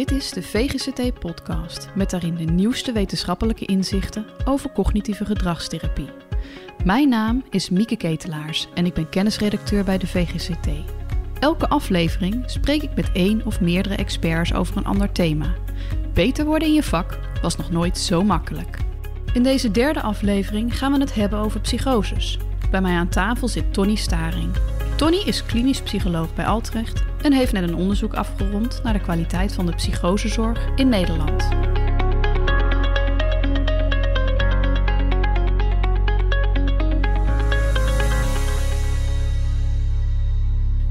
Dit is de VGCT-podcast met daarin de nieuwste wetenschappelijke inzichten over cognitieve gedragstherapie. Mijn naam is Mieke Ketelaars en ik ben kennisredacteur bij de VGCT. Elke aflevering spreek ik met één of meerdere experts over een ander thema. Beter worden in je vak was nog nooit zo makkelijk. In deze derde aflevering gaan we het hebben over psychoses. Bij mij aan tafel zit Tony Staring. Tony is klinisch psycholoog bij Altrecht en heeft net een onderzoek afgerond naar de kwaliteit van de psychosezorg in Nederland.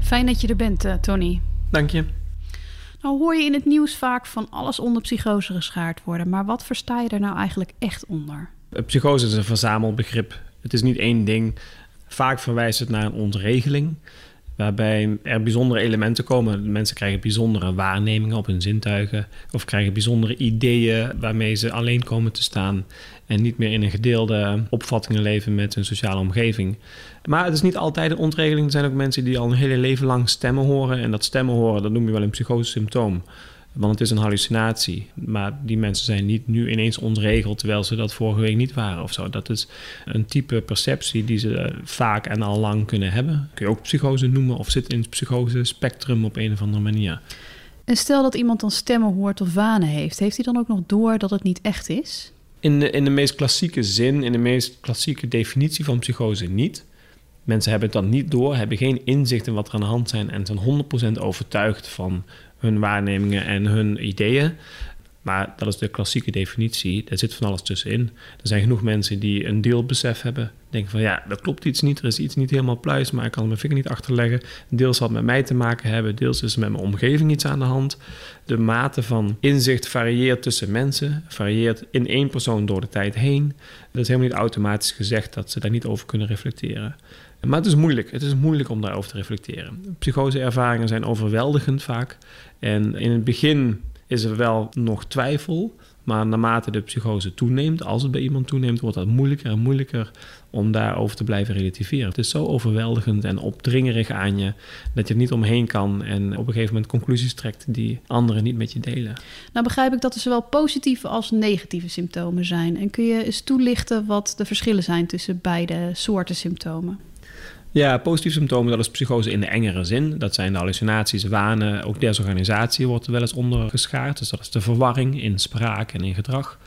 Fijn dat je er bent, uh, Tony. Dank je. Nou hoor je in het nieuws vaak van alles onder psychose geschaard worden, maar wat versta je er nou eigenlijk echt onder? Psychose is een verzamelbegrip. Het is niet één ding. Vaak verwijst het naar een ontregeling waarbij er bijzondere elementen komen. Mensen krijgen bijzondere waarnemingen op hun zintuigen of krijgen bijzondere ideeën waarmee ze alleen komen te staan en niet meer in een gedeelde opvattingen leven met hun sociale omgeving. Maar het is niet altijd een ontregeling. Er zijn ook mensen die al een hele leven lang stemmen horen en dat stemmen horen, dat noem je wel een psychosesymptoom. Want het is een hallucinatie. Maar die mensen zijn niet nu ineens ontregeld terwijl ze dat vorige week niet waren of zo. Dat is een type perceptie die ze vaak en al lang kunnen hebben. Kun je ook psychose noemen of zit in het psychose spectrum op een of andere manier. En stel dat iemand dan stemmen hoort of wanen heeft, heeft hij dan ook nog door dat het niet echt is? In de, in de meest klassieke zin, in de meest klassieke definitie van psychose niet. Mensen hebben het dan niet door, hebben geen inzicht in wat er aan de hand zijn en zijn 100% overtuigd van hun waarnemingen en hun ideeën. Maar dat is de klassieke definitie. Daar zit van alles tussenin. Er zijn genoeg mensen die een deelbesef hebben. Denken van ja, dat klopt iets niet. Er is iets niet helemaal pluis, maar ik kan mijn vinger niet achterleggen. Deels zal het met mij te maken hebben. Deels is er met mijn omgeving iets aan de hand. De mate van inzicht varieert tussen mensen. Varieert in één persoon door de tijd heen. Dat is helemaal niet automatisch gezegd dat ze daar niet over kunnen reflecteren. Maar het is moeilijk. Het is moeilijk om daarover te reflecteren. Psychoseervaringen zijn overweldigend vaak. En in het begin is er wel nog twijfel. Maar naarmate de psychose toeneemt, als het bij iemand toeneemt, wordt dat moeilijker en moeilijker om daarover te blijven relativeren. Het is zo overweldigend en opdringerig aan je dat je er niet omheen kan en op een gegeven moment conclusies trekt die anderen niet met je delen. Nou begrijp ik dat er zowel positieve als negatieve symptomen zijn. En kun je eens toelichten wat de verschillen zijn tussen beide soorten symptomen? Ja, positieve symptomen, dat is psychose in de engere zin. Dat zijn de hallucinaties, wanen, ook desorganisatie wordt er wel eens onder geschaard. Dus dat is de verwarring in spraak en in gedrag.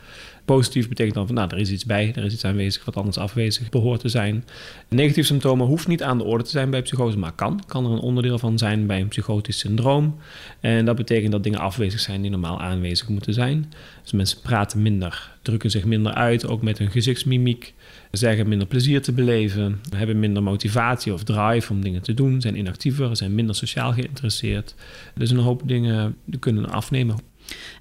Positief betekent dan van, nou, er is iets bij, er is iets aanwezig wat anders afwezig behoort te zijn. Negatieve symptomen hoeft niet aan de orde te zijn bij psychose, maar kan. Kan er een onderdeel van zijn bij een psychotisch syndroom. En dat betekent dat dingen afwezig zijn die normaal aanwezig moeten zijn. Dus mensen praten minder, drukken zich minder uit, ook met hun gezichtsmimiek. Zeggen minder plezier te beleven, hebben minder motivatie of drive om dingen te doen, zijn inactiever, zijn minder sociaal geïnteresseerd. Dus een hoop dingen kunnen afnemen.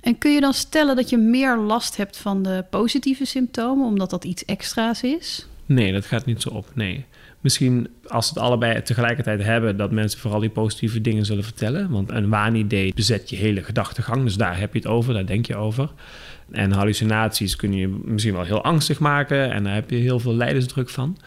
En kun je dan stellen dat je meer last hebt van de positieve symptomen, omdat dat iets extra's is? Nee, dat gaat niet zo op. Nee. Misschien als ze het allebei tegelijkertijd hebben, dat mensen vooral die positieve dingen zullen vertellen. Want een waanidee bezet je hele gedachtegang, dus daar heb je het over, daar denk je over. En hallucinaties kunnen je misschien wel heel angstig maken en daar heb je heel veel lijdensdruk van.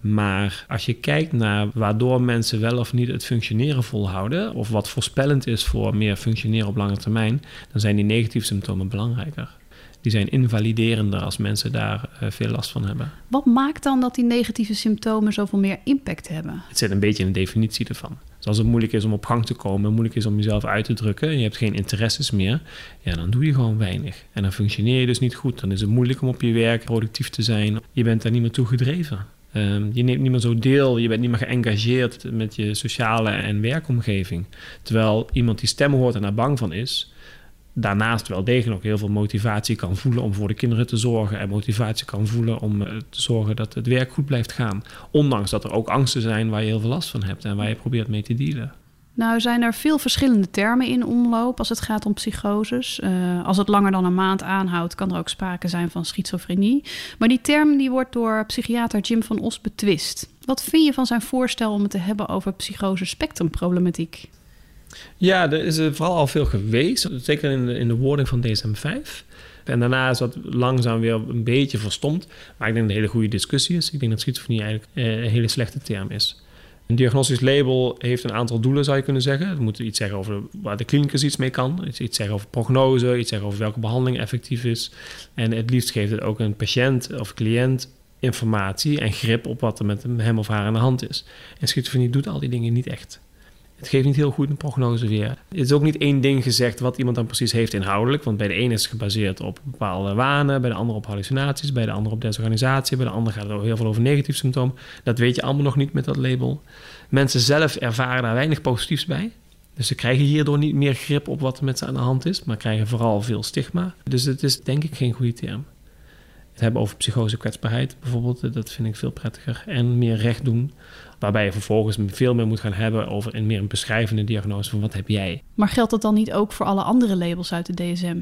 Maar als je kijkt naar waardoor mensen wel of niet het functioneren volhouden, of wat voorspellend is voor meer functioneren op lange termijn, dan zijn die negatieve symptomen belangrijker. Die zijn invaliderender als mensen daar uh, veel last van hebben. Wat maakt dan dat die negatieve symptomen zoveel meer impact hebben? Het zit een beetje in de definitie ervan. Dus als het moeilijk is om op gang te komen, moeilijk is om jezelf uit te drukken, en je hebt geen interesses meer, ja, dan doe je gewoon weinig. En dan functioneer je dus niet goed. Dan is het moeilijk om op je werk productief te zijn. Je bent daar niet meer toe gedreven. Um, je neemt niet meer zo deel, je bent niet meer geëngageerd met je sociale en werkomgeving. Terwijl iemand die stemmen hoort en daar bang van is, daarnaast wel degelijk ook heel veel motivatie kan voelen om voor de kinderen te zorgen en motivatie kan voelen om eh, te zorgen dat het werk goed blijft gaan. Ondanks dat er ook angsten zijn waar je heel veel last van hebt en waar je probeert mee te dealen. Nou zijn er veel verschillende termen in omloop als het gaat om psychoses. Uh, als het langer dan een maand aanhoudt, kan er ook sprake zijn van schizofrenie. Maar die term die wordt door psychiater Jim van Os betwist. Wat vind je van zijn voorstel om het te hebben over psychose spectrumproblematiek? Ja, er is vooral al veel geweest, zeker in de, in de wording van DSM-5. En daarna is dat langzaam weer een beetje verstomd. Maar ik denk dat het een hele goede discussie is. Ik denk dat schizofrenie eigenlijk eh, een hele slechte term is. Een diagnostisch label heeft een aantal doelen, zou je kunnen zeggen. Het moet iets zeggen over waar de klinicus iets mee kan. Iets zeggen over prognose, iets zeggen over welke behandeling effectief is. En het liefst geeft het ook een patiënt of cliënt informatie en grip op wat er met hem of haar aan de hand is. En schizofrenie doet al die dingen niet echt. Het geeft niet heel goed een prognose weer. Het is ook niet één ding gezegd wat iemand dan precies heeft inhoudelijk. Want bij de ene is het gebaseerd op bepaalde wanen, bij de andere op hallucinaties, bij de andere op desorganisatie, bij de andere gaat het heel veel over negatief symptoom. Dat weet je allemaal nog niet met dat label. Mensen zelf ervaren daar weinig positiefs bij. Dus ze krijgen hierdoor niet meer grip op wat er met ze aan de hand is, maar krijgen vooral veel stigma. Dus het is denk ik geen goede term. Het hebben over psychose kwetsbaarheid bijvoorbeeld, dat vind ik veel prettiger. En meer recht doen Waarbij je vervolgens veel meer moet gaan hebben over een meer een beschrijvende diagnose van wat heb jij. Maar geldt dat dan niet ook voor alle andere labels uit de DSM?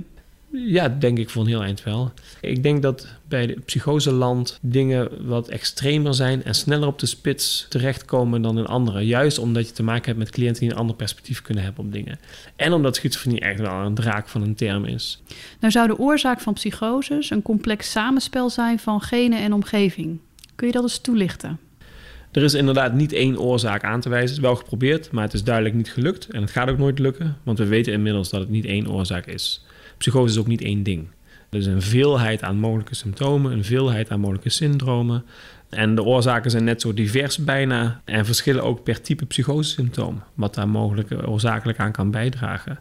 Ja, denk ik voor een heel eind wel. Ik denk dat bij de psychoseland dingen wat extremer zijn en sneller op de spits terechtkomen dan in andere. Juist omdat je te maken hebt met cliënten die een ander perspectief kunnen hebben op dingen. En omdat schizofrenie echt wel een draak van een term is. Nou zou de oorzaak van psychoses een complex samenspel zijn van genen en omgeving. Kun je dat eens toelichten? Er is inderdaad niet één oorzaak aan te wijzen. Het is wel geprobeerd, maar het is duidelijk niet gelukt. En het gaat ook nooit lukken, want we weten inmiddels dat het niet één oorzaak is. Psychose is ook niet één ding. Er is een veelheid aan mogelijke symptomen, een veelheid aan mogelijke syndromen. En de oorzaken zijn net zo divers bijna en verschillen ook per type psychosesymptoom, wat daar mogelijk oorzakelijk aan kan bijdragen.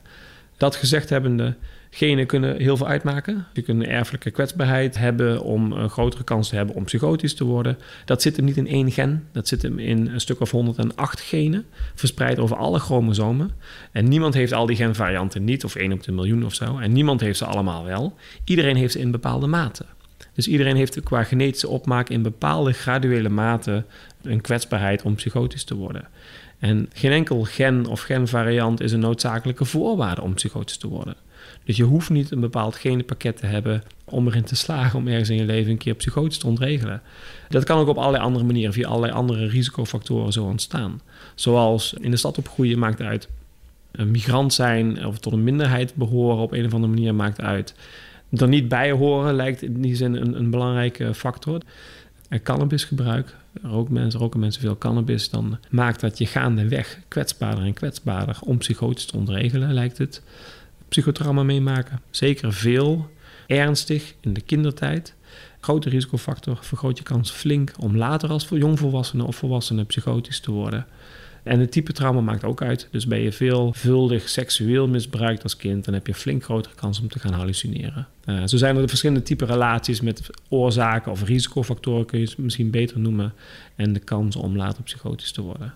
Dat gezegd hebbende, Genen kunnen heel veel uitmaken. Je kunt een erfelijke kwetsbaarheid hebben om een grotere kans te hebben om psychotisch te worden. Dat zit hem niet in één gen, dat zit hem in een stuk of 108 genen, verspreid over alle chromosomen. En niemand heeft al die genvarianten niet, of 1 op de miljoen of zo. En niemand heeft ze allemaal wel. Iedereen heeft ze in bepaalde mate. Dus iedereen heeft qua genetische opmaak in bepaalde graduele mate een kwetsbaarheid om psychotisch te worden. En geen enkel gen of genvariant is een noodzakelijke voorwaarde om psychotisch te worden. Dus je hoeft niet een bepaald genenpakket te hebben om erin te slagen om ergens in je leven een keer psychotisch te ontregelen. Dat kan ook op allerlei andere manieren, via allerlei andere risicofactoren zo ontstaan. Zoals in de stad opgroeien maakt uit. Een migrant zijn of tot een minderheid behoren op een of andere manier maakt uit. Er niet bij horen lijkt in die zin een, een belangrijke factor. En cannabisgebruik, roken mensen, roken mensen veel cannabis, dan maakt dat je gaandeweg kwetsbaarder en kwetsbaarder om psychotisch te ontregelen, lijkt het psychotrauma meemaken. Zeker veel, ernstig in de kindertijd. Grote risicofactor vergroot je kans flink om later als jongvolwassene of volwassene psychotisch te worden. En het type trauma maakt ook uit. Dus ben je veelvuldig seksueel misbruikt als kind, dan heb je flink grotere kans om te gaan hallucineren. Uh, zo zijn er de verschillende type relaties met oorzaken of risicofactoren, kun je het misschien beter noemen, en de kans om later psychotisch te worden.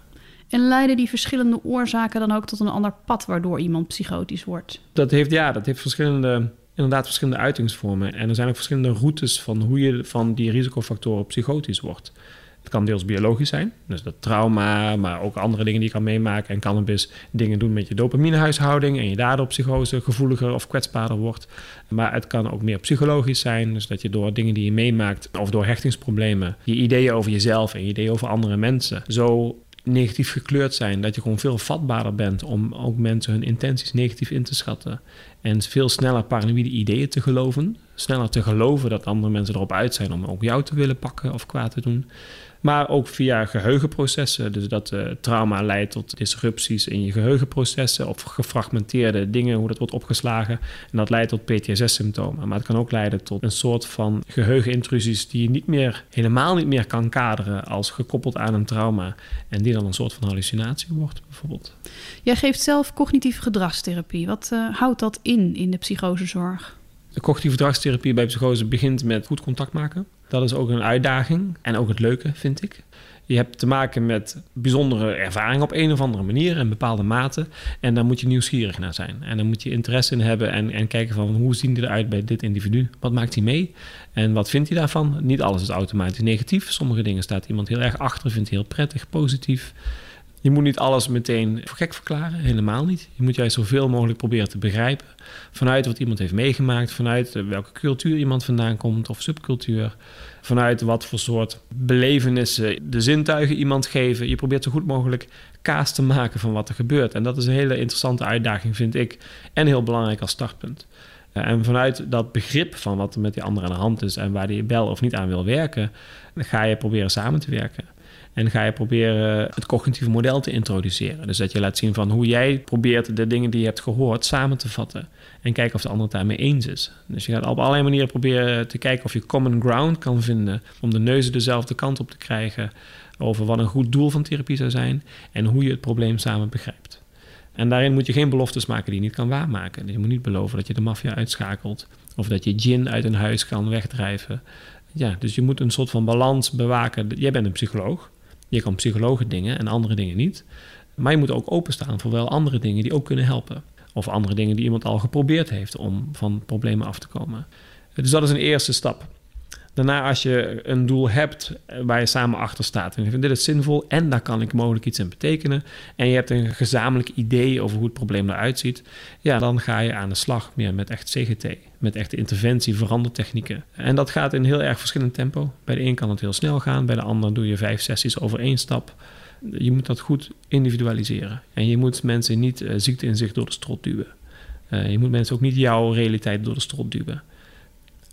En leiden die verschillende oorzaken dan ook tot een ander pad waardoor iemand psychotisch wordt? Dat heeft, ja, dat heeft verschillende, inderdaad verschillende uitingsvormen. En er zijn ook verschillende routes van hoe je van die risicofactoren psychotisch wordt. Het kan deels biologisch zijn, dus dat trauma, maar ook andere dingen die je kan meemaken. En cannabis dingen doen met je dopaminehuishouding en je daardoor psychose gevoeliger of kwetsbaarder wordt. Maar het kan ook meer psychologisch zijn, dus dat je door dingen die je meemaakt of door hechtingsproblemen je ideeën over jezelf en je ideeën over andere mensen zo negatief gekleurd zijn. Dat je gewoon veel vatbaarder bent om ook mensen hun intenties negatief in te schatten. En veel sneller paranoïde ideeën te geloven. Sneller te geloven dat andere mensen erop uit zijn om ook jou te willen pakken of kwaad te doen. Maar ook via geheugenprocessen. Dus dat uh, trauma leidt tot disrupties in je geheugenprocessen of gefragmenteerde dingen, hoe dat wordt opgeslagen. En dat leidt tot PTSS-symptomen. Maar het kan ook leiden tot een soort van geheugenintrusies die je niet meer, helemaal niet meer kan kaderen als gekoppeld aan een trauma. En die dan een soort van hallucinatie wordt, bijvoorbeeld. Jij geeft zelf cognitieve gedragstherapie. Wat uh, houdt dat in in de psychosezorg? De cognitieve gedragstherapie bij psychose begint met goed contact maken. Dat is ook een uitdaging en ook het leuke, vind ik. Je hebt te maken met bijzondere ervaringen op een of andere manier in bepaalde mate. En daar moet je nieuwsgierig naar zijn. En dan moet je interesse in hebben en, en kijken van hoe zien die eruit bij dit individu? Wat maakt hij mee? En wat vindt hij daarvan? Niet alles is automatisch negatief. Sommige dingen staat iemand heel erg achter, vindt hij heel prettig, positief. Je moet niet alles meteen gek verklaren, helemaal niet. Je moet juist zoveel mogelijk proberen te begrijpen. Vanuit wat iemand heeft meegemaakt, vanuit welke cultuur iemand vandaan komt of subcultuur. Vanuit wat voor soort belevenissen de zintuigen iemand geven. Je probeert zo goed mogelijk kaas te maken van wat er gebeurt. En dat is een hele interessante uitdaging, vind ik. En heel belangrijk als startpunt. En vanuit dat begrip van wat er met die ander aan de hand is en waar die bel of niet aan wil werken, ga je proberen samen te werken. En ga je proberen het cognitieve model te introduceren. Dus dat je laat zien van hoe jij probeert de dingen die je hebt gehoord samen te vatten. En kijken of de ander het daarmee eens is. Dus je gaat op allerlei manieren proberen te kijken of je common ground kan vinden. Om de neuzen dezelfde kant op te krijgen. Over wat een goed doel van therapie zou zijn. En hoe je het probleem samen begrijpt. En daarin moet je geen beloftes maken die je niet kan waarmaken. Je moet niet beloven dat je de maffia uitschakelt. Of dat je gin uit een huis kan wegdrijven. Ja, dus je moet een soort van balans bewaken. Jij bent een psycholoog. Je kan psychologen dingen en andere dingen niet. Maar je moet ook openstaan voor wel andere dingen die ook kunnen helpen. Of andere dingen die iemand al geprobeerd heeft om van problemen af te komen. Dus dat is een eerste stap. Daarna, als je een doel hebt waar je samen achter staat en je vindt dit zinvol en daar kan ik mogelijk iets in betekenen, en je hebt een gezamenlijk idee over hoe het probleem eruit ziet, ja, dan ga je aan de slag meer met echt CGT, met echte interventie, verandertechnieken. En dat gaat in heel erg verschillend tempo. Bij de een kan het heel snel gaan, bij de ander doe je vijf sessies over één stap. Je moet dat goed individualiseren. En je moet mensen niet uh, ziekte in zich door de strot duwen. Uh, je moet mensen ook niet jouw realiteit door de strot duwen.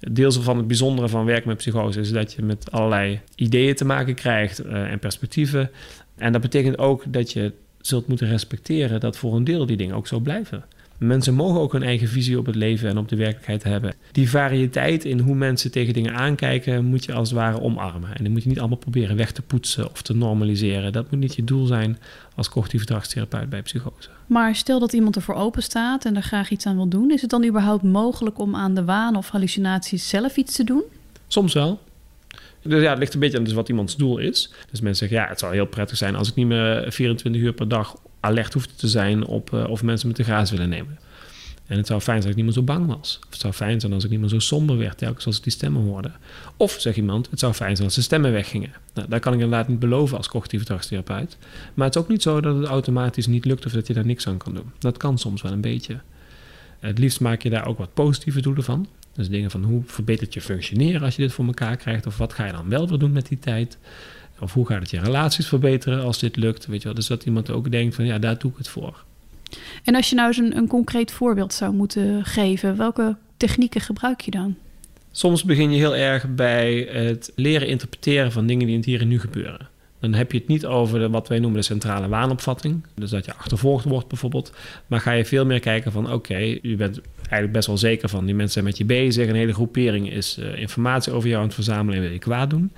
Deels van het bijzondere van werken met psychose is dat je met allerlei ideeën te maken krijgt uh, en perspectieven. En dat betekent ook dat je zult moeten respecteren dat voor een deel die dingen ook zo blijven. Mensen mogen ook hun eigen visie op het leven en op de werkelijkheid hebben. Die variëteit in hoe mensen tegen dingen aankijken, moet je als het ware omarmen. En dan moet je niet allemaal proberen weg te poetsen of te normaliseren. Dat moet niet je doel zijn als cognitief gedragstherapeut bij psychose. Maar stel dat iemand ervoor open staat en er graag iets aan wil doen, is het dan überhaupt mogelijk om aan de waan of hallucinaties zelf iets te doen? Soms wel. Dus ja, het ligt een beetje aan dus wat iemands doel is. Dus mensen zeggen, ja, het zou heel prettig zijn als ik niet meer 24 uur per dag alert hoefde te zijn op uh, of mensen me te graas willen nemen. En het zou fijn zijn als ik niet meer zo bang was. Of het zou fijn zijn als ik niet meer zo somber werd, telkens als ik die stemmen hoorde. Of, zegt iemand, het zou fijn zijn als de stemmen weggingen. Nou, dat kan ik inderdaad niet beloven als cognitieve gedragstherapeut. Maar het is ook niet zo dat het automatisch niet lukt of dat je daar niks aan kan doen. Dat kan soms wel een beetje. Het liefst maak je daar ook wat positieve doelen van. Dus dingen van hoe verbetert je functioneren als je dit voor elkaar krijgt? Of wat ga je dan wel weer doen met die tijd? Of hoe gaat het je relaties verbeteren als dit lukt? Weet je wel? Dus dat iemand ook denkt van ja, daar doe ik het voor. En als je nou eens een, een concreet voorbeeld zou moeten geven, welke technieken gebruik je dan? Soms begin je heel erg bij het leren interpreteren van dingen die in het hier en nu gebeuren. Dan heb je het niet over de, wat wij noemen de centrale waanopvatting. Dus dat je achtervolgd wordt bijvoorbeeld. Maar ga je veel meer kijken van oké, je bent eigenlijk best wel zeker van die mensen zijn met je bezig. Een hele groepering is uh, informatie over jou aan het verzamelen en wil je kwaad doen.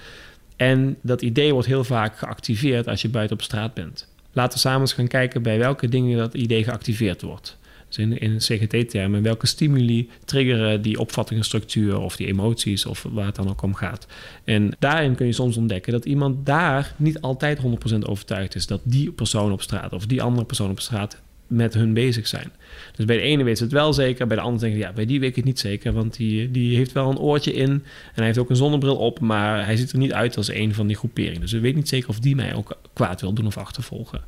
En dat idee wordt heel vaak geactiveerd als je buiten op straat bent. Laten we samen eens gaan kijken bij welke dingen dat idee geactiveerd wordt. Dus in, in CGT-termen, welke stimuli triggeren die opvattingenstructuur of die emoties of waar het dan ook om gaat. En daarin kun je soms ontdekken dat iemand daar niet altijd 100% overtuigd is dat die persoon op straat of die andere persoon op straat met hun bezig zijn. Dus bij de ene weet ze het wel zeker, bij de andere denk ik, ja, bij die weet ik het niet zeker, want die, die heeft wel een oortje in en hij heeft ook een zonnebril op, maar hij ziet er niet uit als een van die groeperingen. Dus we weten niet zeker of die mij ook kwaad wil doen of achtervolgen.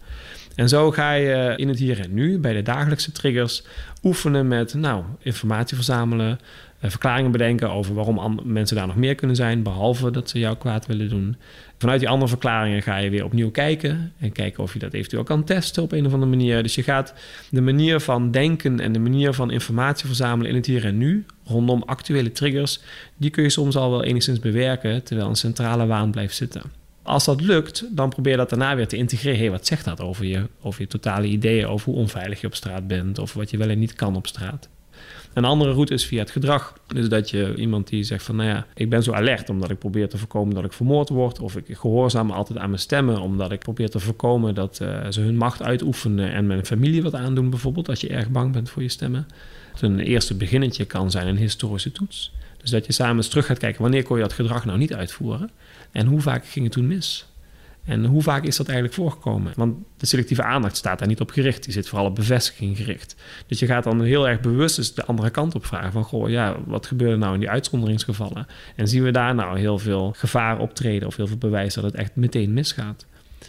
En zo ga je in het hier en nu, bij de dagelijkse triggers, oefenen met, nou, informatie verzamelen, eh, verklaringen bedenken over waarom mensen daar nog meer kunnen zijn, behalve dat ze jou kwaad willen doen. Vanuit die andere verklaringen ga je weer opnieuw kijken en kijken of je dat eventueel kan testen op een of andere manier. Dus je gaat de manier van denken en de manier van informatie verzamelen in het hier en nu rondom actuele triggers, die kun je soms al wel enigszins bewerken terwijl een centrale waan blijft zitten. Als dat lukt, dan probeer dat daarna weer te integreren. Wat zegt dat over je, over je totale ideeën over hoe onveilig je op straat bent of wat je wel en niet kan op straat? Een andere route is via het gedrag. Dus dat je iemand die zegt van, nou ja, ik ben zo alert omdat ik probeer te voorkomen dat ik vermoord word. Of ik gehoorzaam altijd aan mijn stemmen omdat ik probeer te voorkomen dat uh, ze hun macht uitoefenen en mijn familie wat aandoen bijvoorbeeld. Als je erg bang bent voor je stemmen. Dus een eerste beginnetje kan zijn een historische toets. Dus dat je samen eens terug gaat kijken wanneer kon je dat gedrag nou niet uitvoeren. En hoe vaak ging het toen mis? En hoe vaak is dat eigenlijk voorgekomen? Want de selectieve aandacht staat daar niet op gericht. Die zit vooral op bevestiging gericht. Dus je gaat dan heel erg bewust eens de andere kant op vragen. Van, goh, ja, wat gebeurde nou in die uitzonderingsgevallen? En zien we daar nou heel veel gevaar optreden... of heel veel bewijs dat het echt meteen misgaat?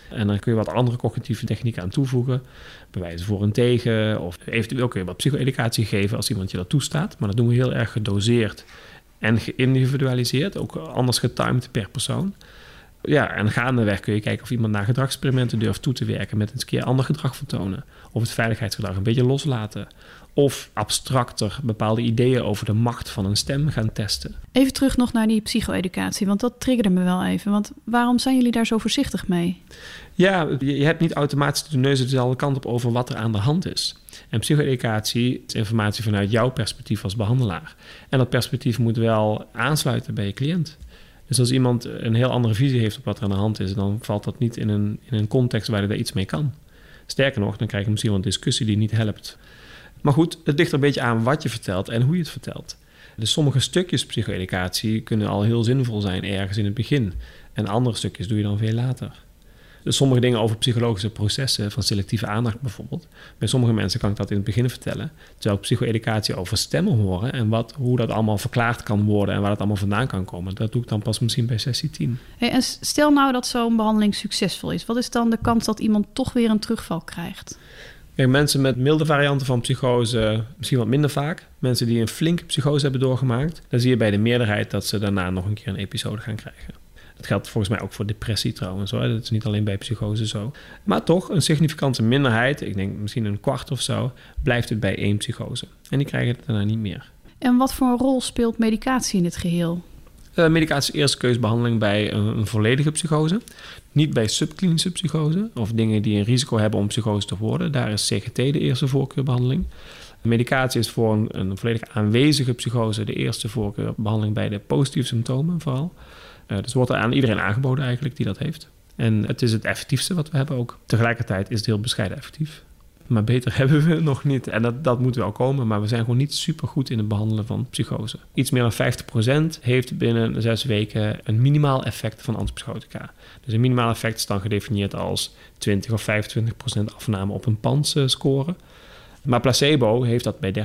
En dan kun je wat andere cognitieve technieken aan toevoegen. Bewijzen voor en tegen. Of eventueel kun je wat psycho-educatie geven als iemand je dat toestaat. Maar dat doen we heel erg gedoseerd en geïndividualiseerd. Ook anders getimed per persoon. Ja, en gaandeweg kun je kijken of iemand naar gedragsexperimenten durft toe te werken met een keer ander gedrag vertonen. Of het veiligheidsgedrag een beetje loslaten. Of abstracter bepaalde ideeën over de macht van een stem gaan testen. Even terug nog naar die psycho-educatie, want dat triggerde me wel even. Want waarom zijn jullie daar zo voorzichtig mee? Ja, je hebt niet automatisch de neus dezelfde kant op over wat er aan de hand is. En psycho-educatie is informatie vanuit jouw perspectief als behandelaar. En dat perspectief moet wel aansluiten bij je cliënt. Dus als iemand een heel andere visie heeft op wat er aan de hand is, dan valt dat niet in een, in een context waar hij daar iets mee kan. Sterker nog, dan krijg je misschien wel een discussie die niet helpt. Maar goed, het ligt er een beetje aan wat je vertelt en hoe je het vertelt. Dus sommige stukjes psycho-educatie kunnen al heel zinvol zijn ergens in het begin. En andere stukjes doe je dan veel later. Dus sommige dingen over psychologische processen, van selectieve aandacht bijvoorbeeld. Bij sommige mensen kan ik dat in het begin vertellen. Terwijl psycho-educatie over stemmen horen en wat, hoe dat allemaal verklaard kan worden en waar het allemaal vandaan kan komen. Dat doe ik dan pas misschien bij sessie 10. Hey, en stel nou dat zo'n behandeling succesvol is. Wat is dan de kans dat iemand toch weer een terugval krijgt? Kijk, mensen met milde varianten van psychose misschien wat minder vaak. Mensen die een flinke psychose hebben doorgemaakt, dan zie je bij de meerderheid dat ze daarna nog een keer een episode gaan krijgen. Dat geldt volgens mij ook voor depressie trouwens. Hoor. Dat is niet alleen bij psychose zo. Maar toch, een significante minderheid, ik denk misschien een kwart of zo, blijft het bij één psychose. En die krijgen het daarna niet meer. En wat voor een rol speelt medicatie in het geheel? Uh, medicatie is eerste keusbehandeling bij een, een, volledige psychose. Niet bij subklinische psychose of dingen die een risico hebben om psychose te worden. Daar is CGT de eerste voorkeurbehandeling. Medicatie is voor een, een volledig aanwezige psychose de eerste voorkeurbehandeling bij de positieve symptomen vooral. Uh, dus wordt er aan iedereen aangeboden eigenlijk die dat heeft. En het is het effectiefste wat we hebben ook. Tegelijkertijd is het heel bescheiden effectief. Maar beter hebben we nog niet. En dat, dat moet wel komen. Maar we zijn gewoon niet super goed in het behandelen van psychose. Iets meer dan 50% heeft binnen zes weken een minimaal effect van antipsychotica. Dus een minimaal effect is dan gedefinieerd als 20 of 25% afname op een PANS-score. Maar placebo heeft dat bij 30%.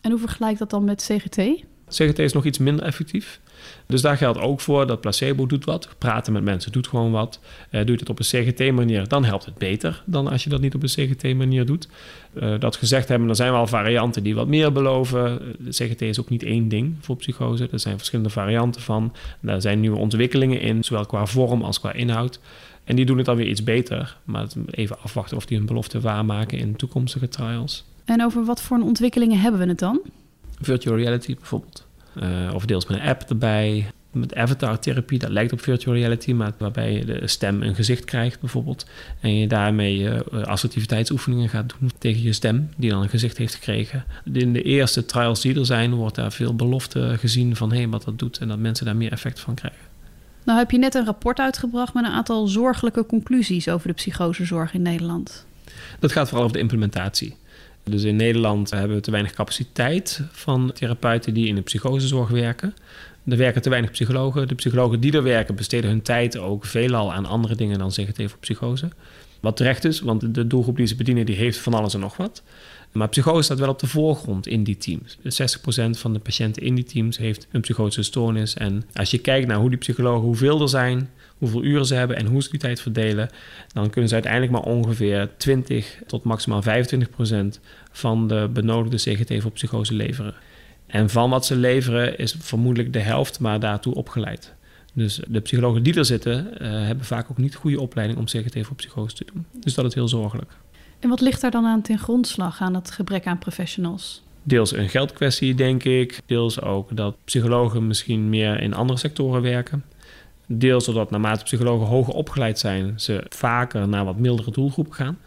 En hoe vergelijkt dat dan met CGT? CGT is nog iets minder effectief. Dus daar geldt ook voor dat placebo doet wat. Praten met mensen doet gewoon wat. Uh, doe je het op een CGT-manier, dan helpt het beter dan als je dat niet op een CGT-manier doet. Uh, dat gezegd hebben, er zijn wel varianten die wat meer beloven. De CGT is ook niet één ding voor psychose. Er zijn verschillende varianten van. Daar zijn nieuwe ontwikkelingen in, zowel qua vorm als qua inhoud. En die doen het dan weer iets beter. Maar even afwachten of die hun belofte waarmaken in toekomstige trials. En over wat voor ontwikkelingen hebben we het dan? Virtual reality bijvoorbeeld. Uh, of deels met een app erbij. Met avatar-therapie, dat lijkt op virtual reality, maar waarbij je de stem een gezicht krijgt bijvoorbeeld. En je daarmee uh, assertiviteitsoefeningen gaat doen tegen je stem, die dan een gezicht heeft gekregen. In de eerste trials die er zijn, wordt daar veel belofte gezien van hé, hey, wat dat doet en dat mensen daar meer effect van krijgen. Nou heb je net een rapport uitgebracht met een aantal zorgelijke conclusies over de psychosezorg in Nederland. Dat gaat vooral over de implementatie. Dus in Nederland hebben we te weinig capaciteit van therapeuten die in de psychosezorg werken. Er werken te weinig psychologen. De psychologen die er werken besteden hun tijd ook veelal aan andere dingen dan CGT voor psychose. Wat terecht is, want de doelgroep die ze bedienen die heeft van alles en nog wat. Maar psychose staat wel op de voorgrond in die teams. 60% van de patiënten in die teams heeft een psychotische stoornis. En als je kijkt naar hoe die psychologen, hoeveel er zijn, hoeveel uren ze hebben en hoe ze die tijd verdelen, dan kunnen ze uiteindelijk maar ongeveer 20 tot maximaal 25 procent van de benodigde CGT voor psychose leveren. En van wat ze leveren is vermoedelijk de helft maar daartoe opgeleid. Dus de psychologen die er zitten, uh, hebben vaak ook niet goede opleiding om CGT voor psychose te doen. Dus dat is heel zorgelijk. En wat ligt daar dan aan ten grondslag aan het gebrek aan professionals? Deels een geldkwestie, denk ik. Deels ook dat psychologen misschien meer in andere sectoren werken. Deels doordat naarmate psychologen hoger opgeleid zijn, ze vaker naar wat mildere doelgroepen gaan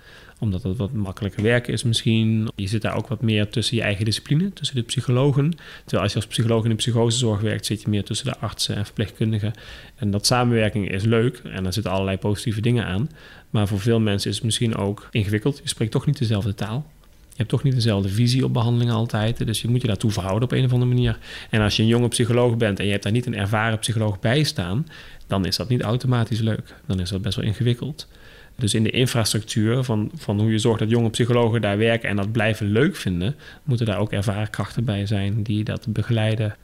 omdat het wat makkelijker werken is misschien. Je zit daar ook wat meer tussen je eigen discipline, tussen de psychologen. Terwijl als je als psycholoog in de psychosezorg werkt, zit je meer tussen de artsen en verpleegkundigen. En dat samenwerking is leuk en daar zitten allerlei positieve dingen aan. Maar voor veel mensen is het misschien ook ingewikkeld. Je spreekt toch niet dezelfde taal. Je hebt toch niet dezelfde visie op behandeling altijd. Dus je moet je daartoe verhouden op een of andere manier. En als je een jonge psycholoog bent en je hebt daar niet een ervaren psycholoog bij staan, dan is dat niet automatisch leuk. Dan is dat best wel ingewikkeld. Dus in de infrastructuur van, van hoe je zorgt dat jonge psychologen daar werken en dat blijven leuk vinden, moeten daar ook ervaren krachten bij zijn die dat begeleiden.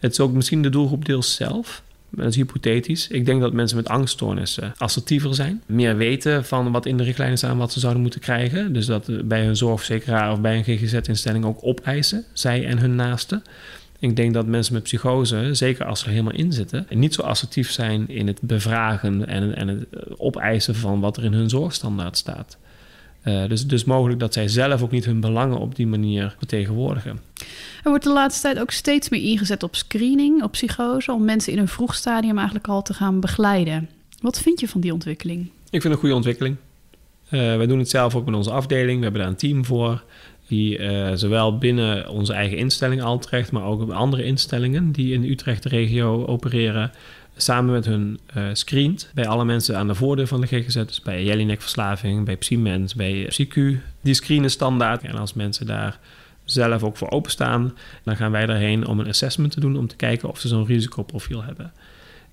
Het is ook misschien de doelgroep deels zelf. Dat is hypothetisch. Ik denk dat mensen met angststoornissen assertiever zijn. Meer weten van wat in de richtlijnen staan, wat ze zouden moeten krijgen. Dus dat bij hun zorgverzekeraar of bij een GGZ-instelling ook opeisen, zij en hun naasten. Ik denk dat mensen met psychose, zeker als ze er helemaal in zitten, niet zo assertief zijn in het bevragen en, en het opeisen van wat er in hun zorgstandaard staat. Uh, dus, dus mogelijk dat zij zelf ook niet hun belangen op die manier vertegenwoordigen. Er wordt de laatste tijd ook steeds meer ingezet op screening, op psychose, om mensen in een vroeg stadium eigenlijk al te gaan begeleiden. Wat vind je van die ontwikkeling? Ik vind het een goede ontwikkeling. Uh, wij doen het zelf ook met onze afdeling. We hebben daar een team voor. Die uh, zowel binnen onze eigen instelling Altrecht, maar ook andere instellingen die in de Utrecht-regio opereren, samen met hun uh, screent bij alle mensen aan de voordeur van de GGZ. Dus bij Jellinek Verslaving, bij Psymens, bij PsyQ. Die screenen standaard. En als mensen daar zelf ook voor openstaan, dan gaan wij daarheen om een assessment te doen om te kijken of ze zo'n risicoprofiel hebben.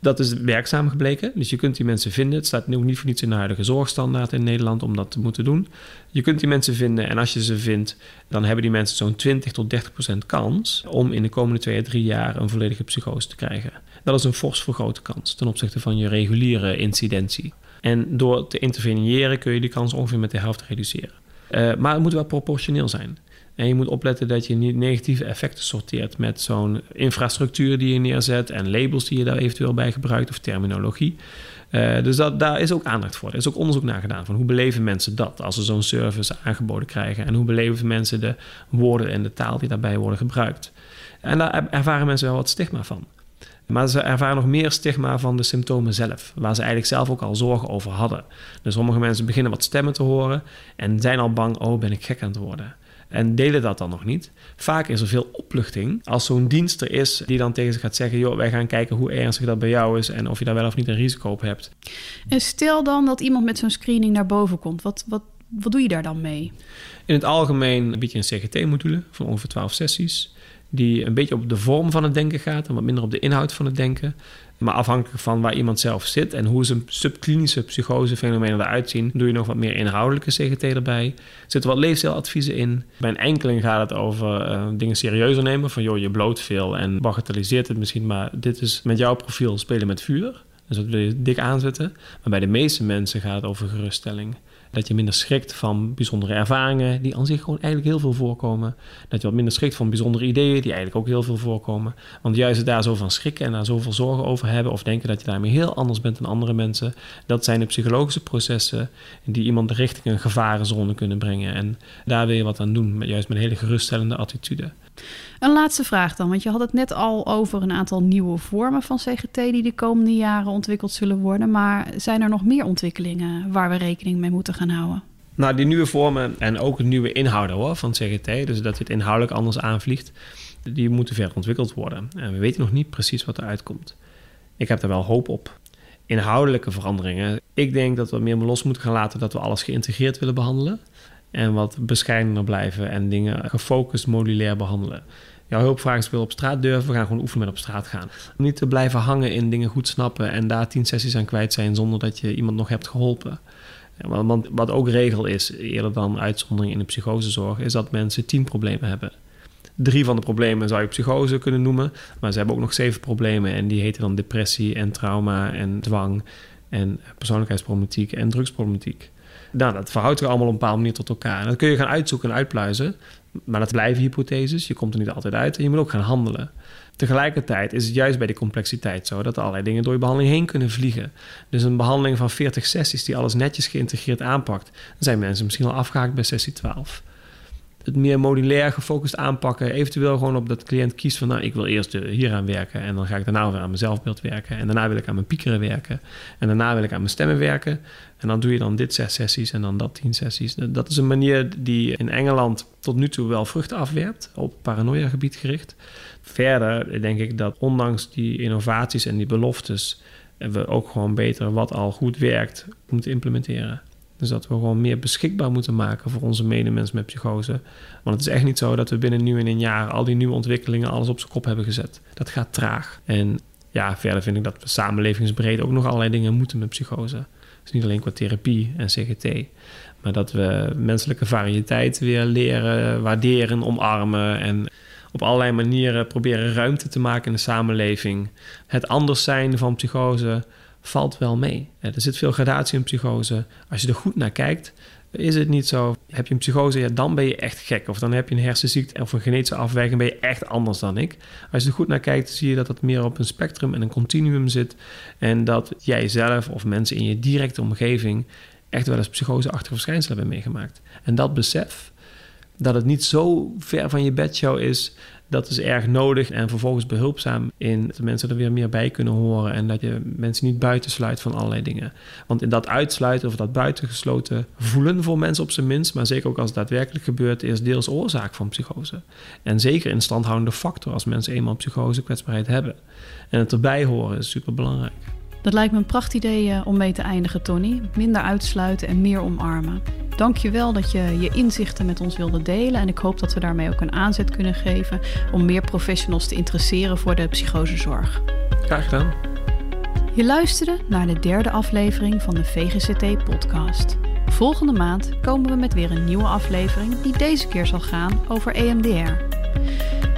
Dat is werkzaam gebleken. Dus je kunt die mensen vinden. Het staat ook niet voor niets in de huidige zorgstandaard in Nederland om dat te moeten doen. Je kunt die mensen vinden en als je ze vindt, dan hebben die mensen zo'n 20 tot 30 procent kans om in de komende twee à drie jaar een volledige psychose te krijgen. Dat is een fors vergrote kans ten opzichte van je reguliere incidentie. En door te interveneren kun je die kans ongeveer met de helft reduceren. Uh, maar het moet wel proportioneel zijn. En je moet opletten dat je niet negatieve effecten sorteert met zo'n infrastructuur die je neerzet en labels die je daar eventueel bij gebruikt of terminologie. Uh, dus dat, daar is ook aandacht voor. Er is ook onderzoek naar gedaan van hoe beleven mensen dat als ze zo'n service aangeboden krijgen. En hoe beleven mensen de woorden en de taal die daarbij worden gebruikt. En daar ervaren mensen wel wat stigma van. Maar ze ervaren nog meer stigma van de symptomen zelf, waar ze eigenlijk zelf ook al zorgen over hadden. Dus sommige mensen beginnen wat stemmen te horen en zijn al bang, oh ben ik gek aan het worden en delen dat dan nog niet. Vaak is er veel opluchting als zo'n dienst er is die dan tegen ze gaat zeggen: joh, wij gaan kijken hoe ernstig dat bij jou is en of je daar wel of niet een risico op hebt. En stel dan dat iemand met zo'n screening naar boven komt, wat, wat, wat doe je daar dan mee? In het algemeen bied je een CGT-module van ongeveer 12 sessies, die een beetje op de vorm van het denken gaat en wat minder op de inhoud van het denken. Maar afhankelijk van waar iemand zelf zit en hoe zijn subklinische psychosefenomenen eruit zien, doe je nog wat meer inhoudelijke CGT erbij. Er zitten wat leefstijladviezen in. Bij een enkeling gaat het over uh, dingen serieuzer nemen. Van joh, je bloot veel en bagatelliseert het misschien, maar dit is met jouw profiel spelen met vuur. Dus dat wil je dik aanzetten. Maar bij de meeste mensen gaat het over geruststelling. Dat je minder schrikt van bijzondere ervaringen, die aan zich gewoon eigenlijk heel veel voorkomen. Dat je wat minder schrikt van bijzondere ideeën, die eigenlijk ook heel veel voorkomen. Want juist daar zo van schrikken en daar zoveel zorgen over hebben, of denken dat je daarmee heel anders bent dan andere mensen, dat zijn de psychologische processen die iemand richting een gevarenzone kunnen brengen. En daar wil je wat aan doen, juist met een hele geruststellende attitude. Een laatste vraag dan, want je had het net al over een aantal nieuwe vormen van CGT die de komende jaren ontwikkeld zullen worden. Maar zijn er nog meer ontwikkelingen waar we rekening mee moeten gaan houden? Nou, die nieuwe vormen en ook het nieuwe inhouden hoor, van CGT, dus dat het inhoudelijk anders aanvliegt, die moeten verder ontwikkeld worden. En we weten nog niet precies wat eruit komt. Ik heb daar wel hoop op. Inhoudelijke veranderingen. Ik denk dat we meer los moeten gaan laten dat we alles geïntegreerd willen behandelen. En wat bescheidener blijven en dingen gefocust modulair behandelen. Jouw hulpvraag is op straat durven. We gaan gewoon oefenen met op straat gaan. Niet te blijven hangen in dingen goed snappen en daar tien sessies aan kwijt zijn zonder dat je iemand nog hebt geholpen. Wat ook regel is, eerder dan uitzondering in de psychosezorg, is dat mensen tien problemen hebben. Drie van de problemen zou je psychose kunnen noemen, maar ze hebben ook nog zeven problemen en die heten dan depressie en trauma en dwang en persoonlijkheidsproblematiek en drugsproblematiek. Nou, dat verhoudt zich allemaal op een bepaalde manier tot elkaar. En dat kun je gaan uitzoeken en uitpluizen. Maar dat blijven hypotheses. Je komt er niet altijd uit. En je moet ook gaan handelen. Tegelijkertijd is het juist bij de complexiteit zo dat allerlei dingen door je behandeling heen kunnen vliegen. Dus een behandeling van 40 sessies die alles netjes geïntegreerd aanpakt, dan zijn mensen misschien al afgehaakt bij sessie 12 het meer modulair gefocust aanpakken. Eventueel gewoon op dat cliënt kiest van... nou, ik wil eerst hier aan werken... en dan ga ik daarna weer aan mijn zelfbeeld werken... en daarna wil ik aan mijn piekeren werken... en daarna wil ik aan mijn stemmen werken... en dan doe je dan dit zes sessies en dan dat tien sessies. Dat is een manier die in Engeland tot nu toe wel vruchten afwerpt... op paranoia-gebied gericht. Verder denk ik dat ondanks die innovaties en die beloftes... we ook gewoon beter wat al goed werkt moeten implementeren. Dus dat we gewoon meer beschikbaar moeten maken voor onze medemens met psychose. Want het is echt niet zo dat we binnen nu in een jaar al die nieuwe ontwikkelingen alles op zijn kop hebben gezet. Dat gaat traag. En ja, verder vind ik dat we samenlevingsbreed ook nog allerlei dingen moeten met psychose. Dus niet alleen qua therapie en CGT, maar dat we menselijke variëteit weer leren, waarderen, omarmen en op allerlei manieren proberen ruimte te maken in de samenleving. Het anders zijn van psychose valt wel mee. Er zit veel gradatie in psychose. Als je er goed naar kijkt, is het niet zo. Heb je een psychose, ja, dan ben je echt gek. Of dan heb je een hersenziekte of een genetische afwijking, ben je echt anders dan ik. Als je er goed naar kijkt, zie je dat het meer op een spectrum en een continuum zit. En dat jij zelf of mensen in je directe omgeving echt wel eens psychoseachtige verschijnselen hebben meegemaakt. En dat besef, dat het niet zo ver van je bedshow is, dat is erg nodig en vervolgens behulpzaam in dat mensen er weer meer bij kunnen horen en dat je mensen niet buitensluit van allerlei dingen. Want in dat uitsluiten of dat buitengesloten voelen voor mensen op zijn minst, maar zeker ook als het daadwerkelijk gebeurt, is deels oorzaak van psychose. En zeker een standhoudende factor als mensen eenmaal psychose kwetsbaarheid hebben. En het erbij horen is super belangrijk. Dat lijkt me een pracht idee eh, om mee te eindigen, Tony. Minder uitsluiten en meer omarmen. Dank je wel dat je je inzichten met ons wilde delen. En ik hoop dat we daarmee ook een aanzet kunnen geven om meer professionals te interesseren voor de psychosezorg. Graag gedaan. Je luisterde naar de derde aflevering van de VGCT-podcast. Volgende maand komen we met weer een nieuwe aflevering die deze keer zal gaan over EMDR.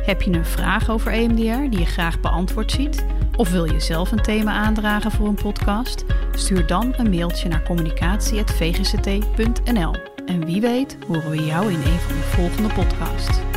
Heb je een vraag over EMDR die je graag beantwoord ziet? Of wil je zelf een thema aandragen voor een podcast? Stuur dan een mailtje naar communicatie.vgct.nl. En wie weet horen we jou in een van de volgende podcasts.